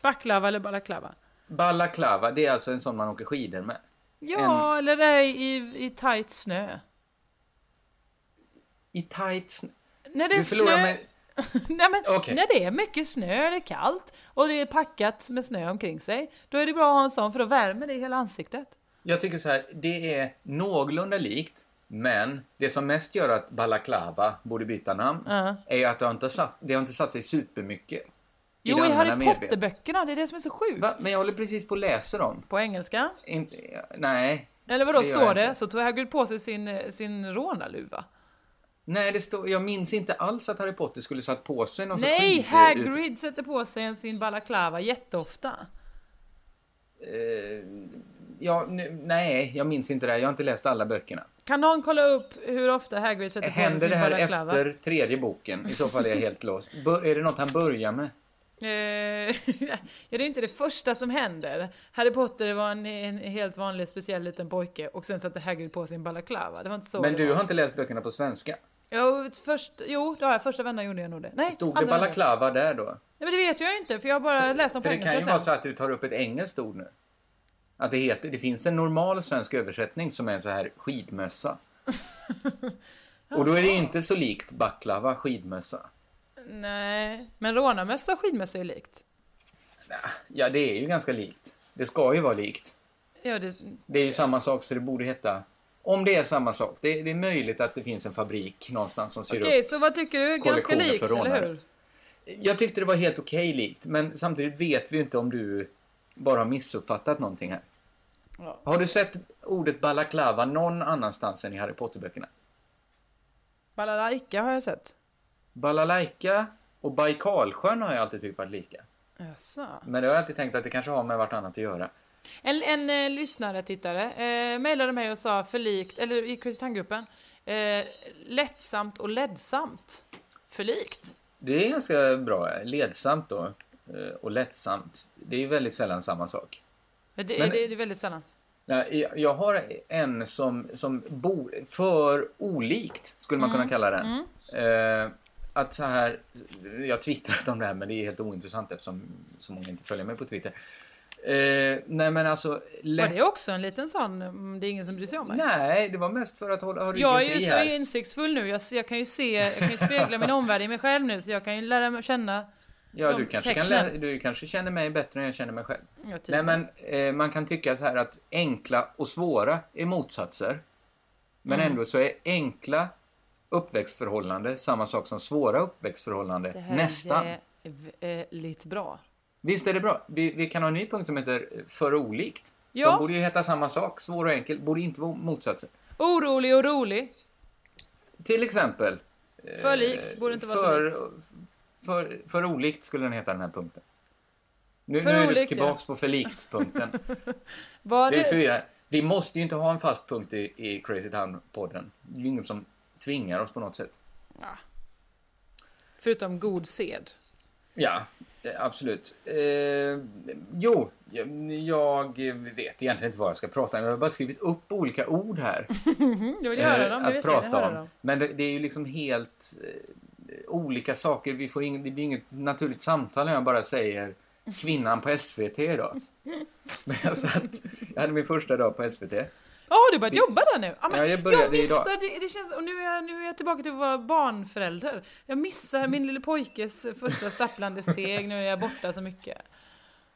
Baklava eller balaklava. Balaklava, det är alltså en sån man åker skidor med. Ja, eller det är i, i tight snö. I tights... När det är snö... mig. Nej, men Okej. När det är mycket snö, är kallt och det är packat med snö omkring sig, då är det bra att ha en sån för då värmer det hela ansiktet. Jag tycker så här, det är någorlunda likt, men det som mest gör att balaklava borde byta namn Ja. är att det har inte satt, det har inte satt sig supermycket. Jo, i Harry. Potter-böckerna, det är det som är så sjukt. Va? Men jag håller precis på att läsa dem. På engelska? In, nej. Eller vadå, det står det? inte. Så tog Hagrid på sig sin, sin rånarluva? Nej, det står, jag minns inte alls att Harry Potter skulle satt på sig någon Nej, Hagrid sätter på sig en sin balaklava jätteofta. Eh, ja, nu, nej, jag minns inte det. Jag har inte läst alla böckerna. Kan någon kolla upp hur ofta Hagrid sätter på sig Händer sin det här balaklava? efter tredje boken? I så fall är jag helt låst. Bör, är det något han börjar med? Eh, ja, det är inte det första som händer. Harry Potter var en, en helt vanlig speciell liten pojke och sen satte Hagrid på sin balaklava. Det var inte så Men det du var. har inte läst böckerna på svenska? Jo, först, jo, det har jag. Första vändan gjorde jag nog det. Nej, Stod det andra vändan. balaklava där då? Nej, men det vet jag inte, för jag har bara läst dem på För det engelska kan ju sen. vara så att du tar upp ett engelskt ord nu. Att det heter, det finns en normal svensk översättning som är en så här skidmössa. Och då är det inte så likt baklava, skidmössa. Nej, men rånarmössa och skidmössa är likt. Ja, det är ju ganska likt. Det ska ju vara likt. Ja, det, Det är ju samma sak så det borde heta... Om det är samma sak. Det, det är möjligt att det finns en fabrik någonstans som syr Okej, upp så vad tycker du? Ganska likt, eller hur? Jag tyckte det var helt okej likt, men samtidigt vet vi ju inte om du bara har missuppfattat någonting här. Ja. Har du sett ordet balaklava någon annanstans än i Harry Potter-böckerna? Balalaika har jag sett. Balalaika och Baikalsjön har jag alltid tyckt varit lika. Jaså? Men det har jag alltid tänkt att det kanske har med vartannat att göra. En, en eh, lyssnare, tittare, eh, mejlade mig och sa förlikt, eller i Crazy Town-gruppen, eh, lättsamt och ledsamt. Förlikt. Det är ganska bra. Ledsamt då. eh, Och lättsamt. Det är ju väldigt sällan samma sak. Det, det, Men- det, det är väldigt sällan. Nej, jag- Jag har en som, som bor för olikt, skulle man Mm, kunna kalla den. Eh, att så här, jag twittrat om det här men det är helt ointressant eftersom så många inte följer mig på Twitter. Eh, nej men alltså... Var Lätt... det också en liten sån, mm, det är ingen som bryr sig om mig? Nej, det var mest för att hålla ha ryggen Jag är ju så här. insiktsfull nu, jag, jag kan ju se, jag kan ju spegla min omvärld i mig själv nu, så jag kan ju lära mig känna Ja, du kanske, kan tecknen. lä- du kanske känner mig bättre än jag känner mig själv. Ja, Nej, tydligen. men eh, man kan tycka så här att enkla och svåra är motsatser. Men Mm. ändå så är enkla uppväxtförhållande samma sak som svåra uppväxtförhållande. Det här Nästan. är väldigt bra. Visst är det bra? Vi, vi kan ha en ny punkt som heter eh, för olikt. Ja. De borde ju heta samma sak. Svår och enkel borde inte vara motsatser. Orolig och rolig. Till exempel. eh, För likt borde inte vara så för, likt. För, för olikt skulle den heta den här punkten. Nu, För nu är du olikt, tillbaks ja. på för likt-punkten. Det är fyra. Vi måste ju inte ha en fast punkt i, i Crazy Town-podden. Det är ju ingen som tvingar oss på något sätt. förutom god sed. Ja, eh, absolut. Eh, jo, jag, jag vet egentligen inte vad jag ska prata om. Jag har bara skrivit upp olika ord här. Jag vill höra eh, dem, jag att vet prata jag om. dem. Men det, det är ju liksom helt eh, olika saker. Vi får ing, det blir inget naturligt samtal när jag bara säger kvinnan på SVT idag. Men jag, satt, jag hade min första dag på SVT. Ja, har du börjat jobba där nu? Ja, men Ja, jag började missar, idag. det, det känns, och nu är, jag, nu är jag tillbaka till att vara barnförälder. Jag missar min lille pojkes första stapplande steg, nu är jag borta så mycket.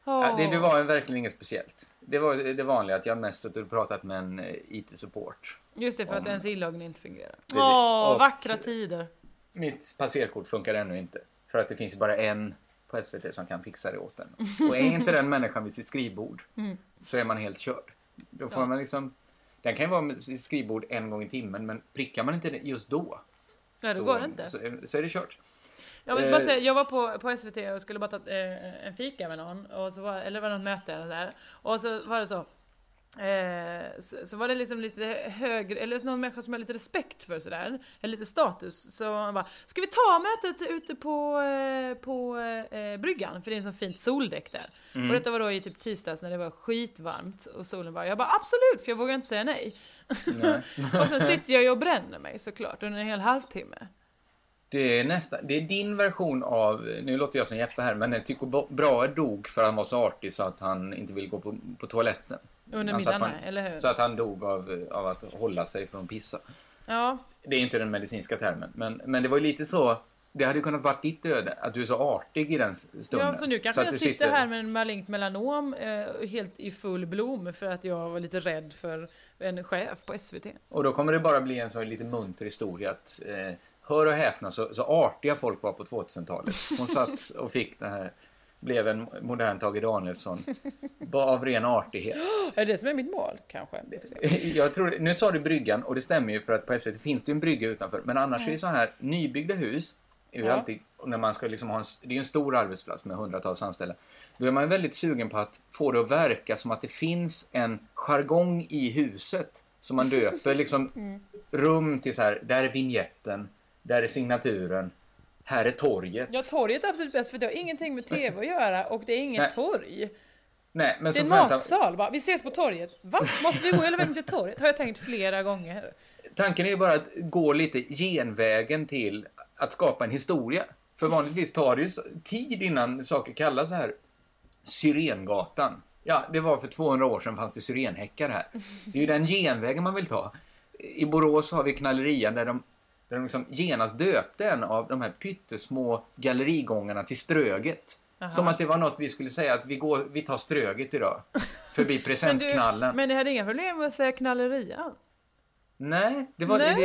Ja, det, det var verkligen inget speciellt. Det var det vanliga att jag mest suttit och pratat med en eh, IT-support. Just det, för att om- ens inloggning inte fungerar. Åh, Och- vackra tider. Mitt passerkort funkar ännu inte. För att det finns bara en på SVT som kan fixa det åt en. Och är inte den människan vid sitt skrivbord Mm. så är man helt körd. Då får Ja. man liksom... Den kan ju vara med sitt skrivbord en gång i timmen men prickar man inte just då Nej, då så, går det inte. Så, är- så är det kört. Jag vill bara Eh, säga, jag var på, på SVT och skulle bara ta eh, en fika med någon, och så var, eller var det något möte eller där. Och så var det så. Eh, så, så var det liksom lite högre, eller någon människa som har lite respekt för sådär, eller lite status. Så han bara, ska vi ta mötet ute på, eh, på eh, bryggan? För det är en så fint soldäck där. Mm. Och detta var då i typ tisdags när det var skitvarmt och solen var, jag bara absolut, för jag vågar inte säga nej. Nej. och sen sitter jag ju och bränner mig såklart under en hel halvtimme. Det är, nästa, det är din version av, nu låter jag som Jeppe här, men Tycho Brahe dog för att han var så artig så att han inte vill gå på, på toaletten. Under satt middagen, en- eller hur? Så att han dog av, av att hålla sig från pissa. Ja, Det är inte den medicinska termen, men, men det var ju lite så, det hade kunnat varit ditt öde, att du är så artig i den stunden. Ja, så nu kanske att jag du sitter här med en malignt melanom eh, helt i full blom för att jag var lite rädd för en chef på SVT. Och då kommer det bara bli en sån lite munter historia att eh, hör och häpna så, så artiga folk var på 2000-talet. Hon satt och fick den här blev en modern Tage Danielsson. Bara av ren artighet. Är det det som är mitt mål kanske? Jag tror, nu sa du bryggan och det stämmer ju för att på SVT finns det ju en brygga utanför. Men annars Mm. är ju så här nybyggda hus, är Ja. alltid, när man ska liksom ha en, det är en stor arbetsplats med hundratals anställda. Då är man väldigt sugen på att få det att verka som att det finns en jargong i huset. Som man döper liksom Mm. rum till så här, där är vignetten, där är signaturen, här är torget. Ja, torget är absolut bäst för det har ingenting med TV att göra och det är inget Nej. torg. Nej, men det är en matsal bara. Vi ses på torget. Va? Måste vi gå hela vägen till torget? Har jag tänkt flera gånger. Tanken är ju bara att gå lite genvägen till att skapa en historia. För vanligtvis tar det ju tid innan saker kallas så här Syrengatan. Ja, det var för 200 år sedan fanns det syrenhäckar här. Det är ju den genvägen man vill ta. I Borås har vi knallerian där de, där de liksom genast döpte en av de här pyttesmå gallerigångarna till Ströget. Aha. Som att det var något vi skulle säga att vi, går, vi tar Ströget idag. Förbi Men, du, presentknallen. men ni hade inga problem med att säga knallerian? Nej, det, var, Nej.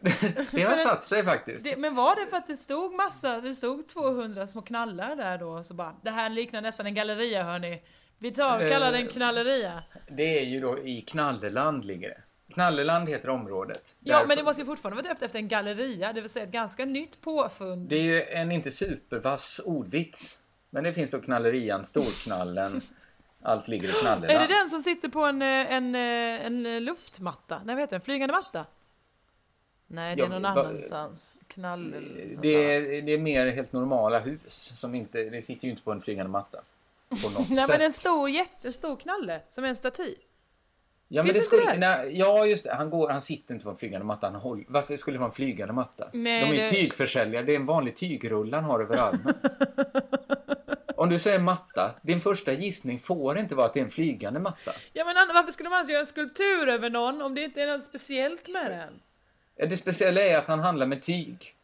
det, det, det, har satt sig faktiskt. Det, men var det för att det stod massa, det stod 200 små knallar där då, så bara, det här liknar nästan en galleria hörni. Vi tar kallar det en Eh, knalleria. Det är ju då i Knalleland ligger det. Knalleland heter området. Ja, Därför- men det måste ju fortfarande vara döpt efter en galleria, det vill säga ett ganska nytt påfund. Det är ju en inte supervass ordvits. Men det finns då Knallerian, Storknallen, allt ligger i Knalleland. Är det den som sitter på en, eh, en, eh, en luftmatta? Nej, vad heter den? Flygande matta? Nej, det är någon annanstans. Knall... Det är, det är mer helt normala hus. Som inte, det sitter ju inte på en flygande matta. På något Nej, sätt. men en stor, jättestor knalle, som en staty. Ja, men det skulle, det? nej, ja, just det. Han, går, han sitter inte på en flygande matta. Han håller, varför skulle det vara en flygande matta? Nej, De är det- tygförsäljare. Det är en vanlig tygrulle han har över armen. Om du säger matta, din första gissning får inte vara att det är en flygande matta. Ja, men varför skulle man alltså göra en skulptur över någon om det inte är något speciellt med den? Ja, Det speciella är att han handlar med tyg.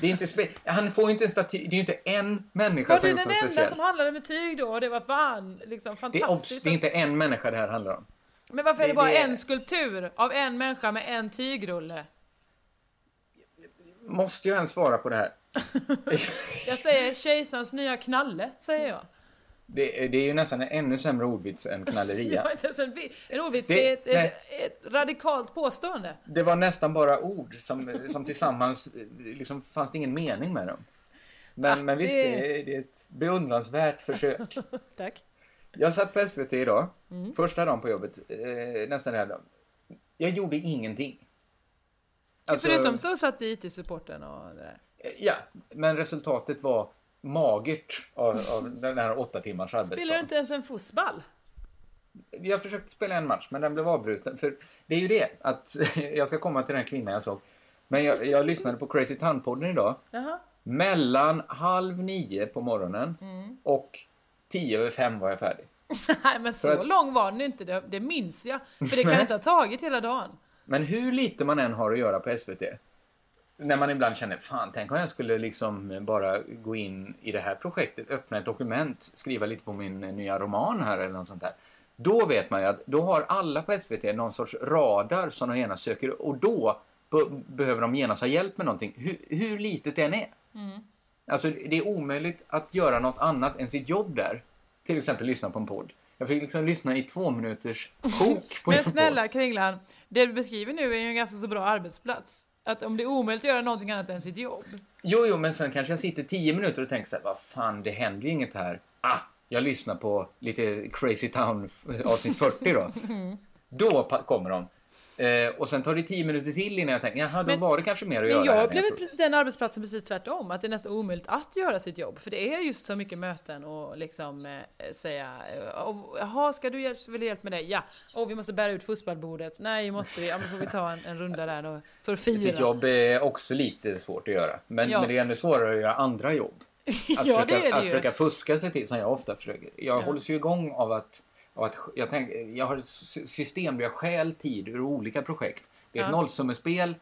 Det är inte spe- han får inte en staty. Det är ju inte en människa Var som det har gjort den något enda speciellt. som handlade med tyg då? Det var fan liksom Det är, obs, fantastiskt. det är inte en människa det här handlar om. Men varför är det det- bara det- en skulptur av en människa med en tygrulle? Måste jag ens svara på det här? Jag säger kejsarens nya knalle, säger jag. Det, är- det är ju nästan en ännu sämre ordvits än Det knalleria. en, vi- en ordvits, Det- det är ett, ett, ett radikalt påstående. Det var nästan bara ord som, som tillsammans, liksom fanns det ingen mening med dem. Men, Ah, men visst, det- det är, det är ett beundransvärt försök. Tack. Jag satt på SVT idag, Mm. första dagen på jobbet, eh, nästan hela dagen. Jag gjorde ingenting. Alltså, Förutom så satt IT-supporten och det där. Ja, men resultatet var magert av, av den här åtta timmars Spelar du inte ens en fotboll? Jag försökte spela en match, men den blev avbruten. För det är ju det, att jag ska komma till den kvinnan jag såg. Men jag, jag lyssnade på Crazy Town-podden idag. Jaha. Mellan halv nio på morgonen Mm. och tio över fem var jag färdig. Nej men så att- lång var den inte, det, det minns jag. För det kan inte ha tagit hela dagen. Men hur lite man än har att göra på SVT. När man ibland känner, fan tänk om jag skulle liksom bara gå in i det här projektet, öppna ett dokument, skriva lite på min nya roman här eller något sånt där. Då vet man ju att då har alla på SVT någon sorts radar som de gärna söker och då be- behöver de genast ha hjälp med någonting, hur, hur litet det än är. Mm. Alltså det är omöjligt att göra något annat än sitt jobb där. Till exempel lyssna på en podd. Jag fick liksom lyssna i två minuters sjok på en Men podd. snälla Kringlan, det du beskriver nu är ju en ganska så bra arbetsplats. Att om det är omöjligt att göra någonting annat än sitt jobb. Jo, jo, men sen kanske jag sitter tio minuter och tänker så här, vad fan, det händer ju inget här. Ah, jag lyssnar på lite Crazy Town avsnitt 40 då. Då kommer de. Eh, och sen tar det tio minuter till innan jag tänker, jaha, då Men- var det kanske mer att göra. jag trodde. precis den arbetsplatsen precis tvärtom, att det är nästan omöjligt att göra sitt jobb. För det är just så mycket möten och liksom eh, säga eh, "Åh, Jaha, ska du hjälp, vill hjälp med det? Ja. Åh, vi måste bära ut fussballbordet. Nej, måste vi? Ja, men får vi ta en, en runda där då för att fira. Sitt jobb är också lite svårt att göra. Men, Ja. men det är ännu svårare att göra andra jobb. Att, Ja, försöka, det det att försöka fuska sig till, som jag ofta försöker. Jag Ja. hålls ju igång av att, av att jag, tänk, jag har ett sy- system där jag stjäl tid ur olika projekt. Det är ett Ja. nollsummespel.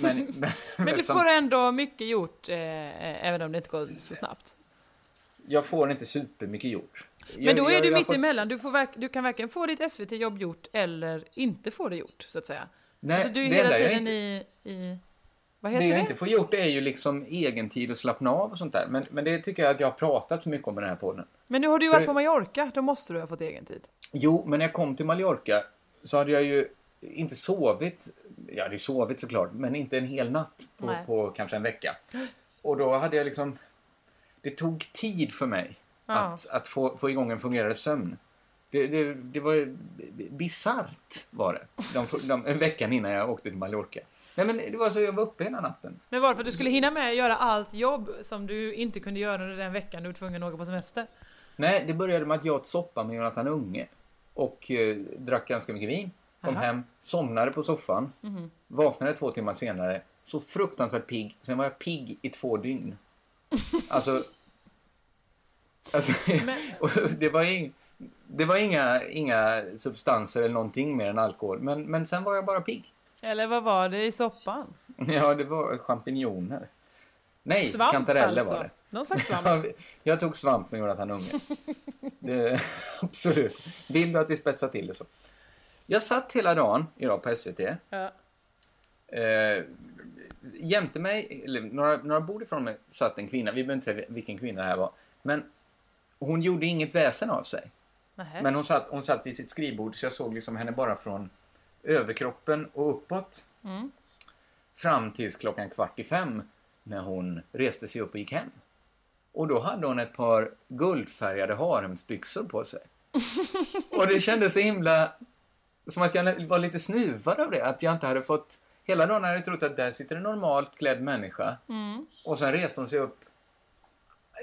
Men, men, Men du får ändå mycket gjort, eh, eh, även om det inte går så snabbt. jag får inte supermycket gjort. Men Jag- då är jag- du jag mitt fått- emellan. Du, får verk, du kan varken få ditt SVT-jobb gjort eller inte få det gjort, så att säga. Nej, alltså, du är hela tiden i, i... Vad Det heter jag det? inte får gjort är ju liksom egen tid och slappna av och sånt där. Men, men det tycker jag att jag har pratat så mycket om i den här podden. Men nu har du ju För- varit på Mallorca, då måste du ha fått egen tid. Jo, men när jag kom till Mallorca så hade jag ju inte sovit. Jag hade ju sovit såklart, men inte en hel natt på, Nej. på kanske en vecka. Och då hade jag liksom... Det tog tid för mig Ja. att, att få, få igång en fungerande sömn. Det, det, det var bisarrt var det. De, de, en veckan innan jag åkte till Mallorca. Nej men det var så jag var uppe hela natten. Men var det för att du skulle hinna med att göra allt jobb som du inte kunde göra under den veckan du var tvungen att åka på semester? Nej, det började med att jag åt soppa med Jonathan Unge. Och eh, drack ganska mycket vin. Kom Jaha. hem, somnade på soffan. Mhm. Vaknade två timmar senare. Så fruktansvärt pigg. Sen var jag pigg i två dygn. Alltså... alltså och det var, ing, det var inga, inga substanser eller någonting mer än alkohol. Men, men sen var jag bara pigg. Eller vad var det i soppan? Ja, det var champinjoner. Nej, Svamp kantareller alltså. var det. Någon slags svamp. Ja, jag tog svamp med Jonathan Unge. Det, absolut. Vill du att vi spetsar till det så? Jag satt hela dagen idag på SVT. Ja. Eh, jämte mig, eller några, några bord ifrån mig, satt en kvinna. Vi behöver inte säga vilken kvinna det här var. Men hon gjorde inget väsen av sig. Nähä. Men hon satt, hon satt vid sitt skrivbord så jag såg liksom henne bara från överkroppen och uppåt. Mm. Fram tills klockan kvart i fem när hon reste sig upp och gick hem. Och då hade hon ett par guldfärgade haremsbyxor på sig. Och det kändes så himla... Som att jag var lite snuvad av det. Att jag inte hade fått... Hela dagen hade jag trott att där sitter en normalt klädd människa. Mm. Och sen reste hon sig upp.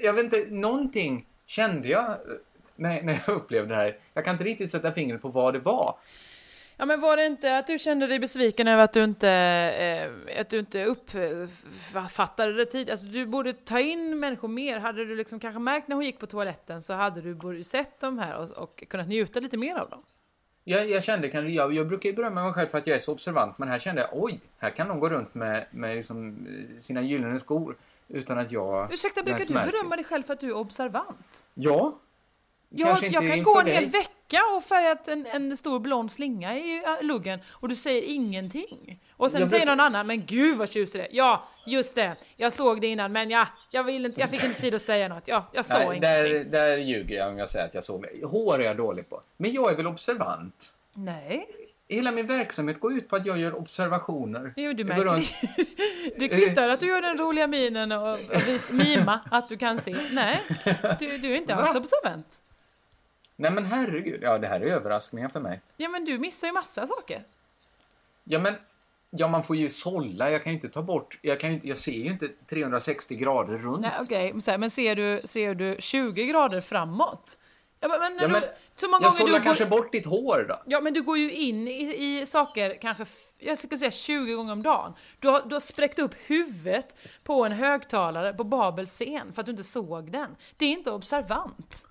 Jag vet inte, någonting kände jag eh, när, när jag upplevde det här. Jag kan inte riktigt sätta fingret på vad det var. Ja men var det inte att du kände dig besviken över att du inte, eh, att du inte uppfattade det tid? Alltså du borde ta in människor mer. Hade du liksom kanske märkt när hon gick på toaletten så hade du borde sett dem här och, och kunnat njuta lite mer av dem. Jag, jag kände kanske, jag, jag brukar ju berömma mig själv för att jag är så observant, men här kände jag, oj, här kan de gå runt med, med liksom, eh, sina gyllene skor utan att jag... Ursäkta, brukar du berömma dig själv för att du är observant? Ja. Jag, jag kan gå en hel vecka och färgat en, en stor blond slinga i luggen och du säger ingenting. Och sen Jag säger någon annan, men gud vad tjusig det. Ja, just det. Jag såg det innan, men ja, jag, vill inte, jag fick inte tid att säga något. Ja, jag sa Nej, ingenting. där, där ljuger jag om jag säger att jag såg det. Hår är jag dålig på. Men jag är väl observant? Nej. Hela min verksamhet går ut på att jag gör observationer. Jo, du märker runt- det. Det kvittar att du gör den roliga minen och, och vis, mima att du kan se. Nej, du, du är inte alls Va? observant. Nej men herregud, ja det här är överraskningar för mig. Ja, men du missar ju massa saker. Ja men, ja man får ju sålla, jag kan ju inte ta bort, jag, kan ju jag ser ju inte 360 grader runt. Nej, okej, här, men ser du, ser du 20 grader framåt? Ja, men, men, Ja, men du, så många jag sållar kanske går, bort ditt hår då. Ja, men du går ju in i, i saker kanske, jag skulle säga 20 gånger om dagen. Du har, du har spräckt upp huvudet på en högtalare på Babels scen för att du inte såg den. Det är inte observant.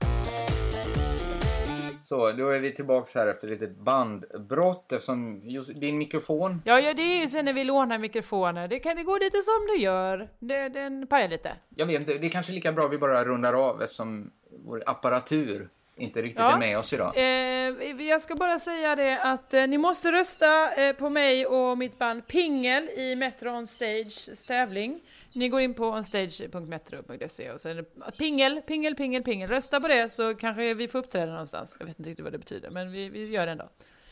Så, då är vi tillbaks här efter ett litet bandbrott eftersom just din mikrofon Ja, ja, det är ju sen när vi lånar mikrofoner. Det kan det gå lite som det gör. Det, den pajar lite. Jag vet inte, det är kanske lika bra vi bara rundar av eftersom vår apparatur inte riktigt Ja. är med oss idag. Eh, jag ska bara säga det att eh, ni måste rösta eh, på mig och mitt band Pingel i Metro On Stage tävling. Ni går in på onstage.metro.se och så är det pingel, pingel, pingel, pingel. Rösta på det så kanske vi får uppträda någonstans. Jag vet inte riktigt vad det betyder, men vi, vi gör det ändå.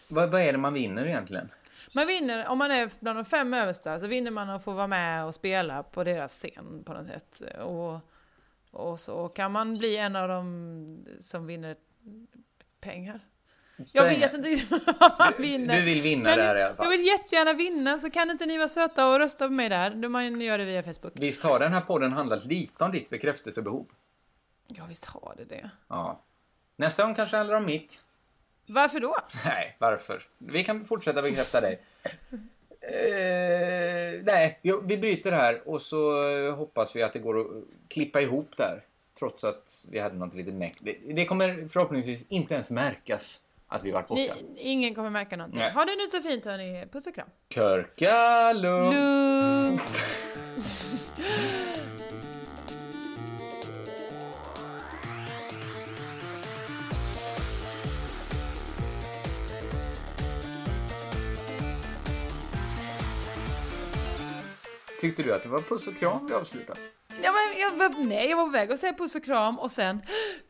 Vad, vad är det man vinner egentligen? Man vinner, om man är bland de fem översta, så vinner man att få vara med och spela på deras scen på något sätt. Och, och så kan man bli en av dem som vinner pengar. Jag vet inte vad man vinner. du vill vinna Men det här i alla fall. Jag vill jättegärna vinna, så kan inte ni vara söta och rösta på mig där? Du Man gör det via Facebook. Visst har den här podden handlat lite om ditt bekräftelsebehov? Ja, visst har det det. Ja. Nästa gång kanske handlar om mitt. Varför då? Nej, varför? Vi kan fortsätta bekräfta dig. Eh, nej, vi, bryter här och så hoppas vi att det går att klippa ihop där. Trots att vi hade något litet. Det, det kommer förhoppningsvis inte ens märkas att vi varit borta. Ni, ingen kommer märka någonting. Nej. Ha det nu så fint hörni. Puss och kram. Körka lugnt. Lugnt. Tyckte du att det var puss och kram vi avslutade? Ja, men jag var, nej, jag var på väg att säga puss och kram och sen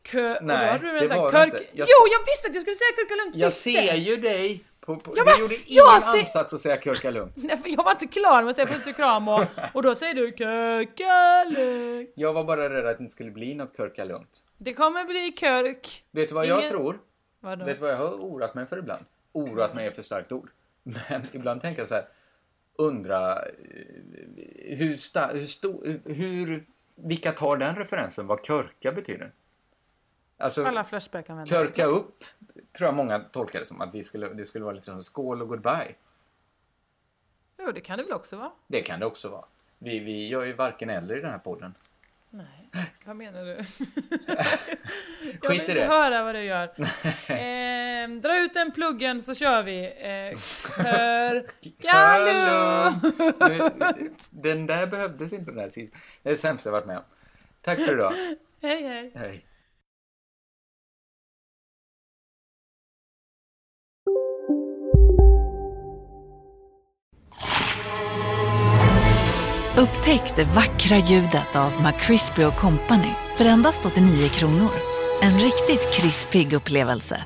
kö... och då Nej, hade du det var körk... inte. Jag- Jo, jag visste att jag skulle säga kurkalunk! Jag ser ju dig på... på Ja, du men gjorde ingen ser- ansats att säga kurka lugnt. Nej, för jag var inte klar med att säga puss och kram och, och då säger du kurkalunk. Jag var bara rädd att det inte skulle bli något kurka lugnt. Det kommer bli körk. Vet du vad jag Ingen- tror? Vadå? Vet du vad jag har oroat mig för ibland? Oroat mig är för starkt ord. Men ibland tänker jag så här. Undra eh, hur, sta, hur stor... Hur... Vilka tar den referensen? Vad körka betyder? Alltså, Alla Flashback använder körka upp tror jag många tolkar det som att vi skulle, det skulle vara lite som skål och goodbye. Jo, det kan det väl också vara? Det kan det också vara. Vi, vi gör ju varken eller i den här podden. Nej, vad menar du? jag vill inte det. höra vad du gör. eh, dra ut den pluggen så kör vi. Eh! Nu, Den där behövdes inte den där sidan. Det är det sämsta jag varit med om. Tack för idag. Hej hej. Hej. Upptäck det vackra ljudet av McCrispy Company för endast 89 kronor. En riktigt krispig upplevelse.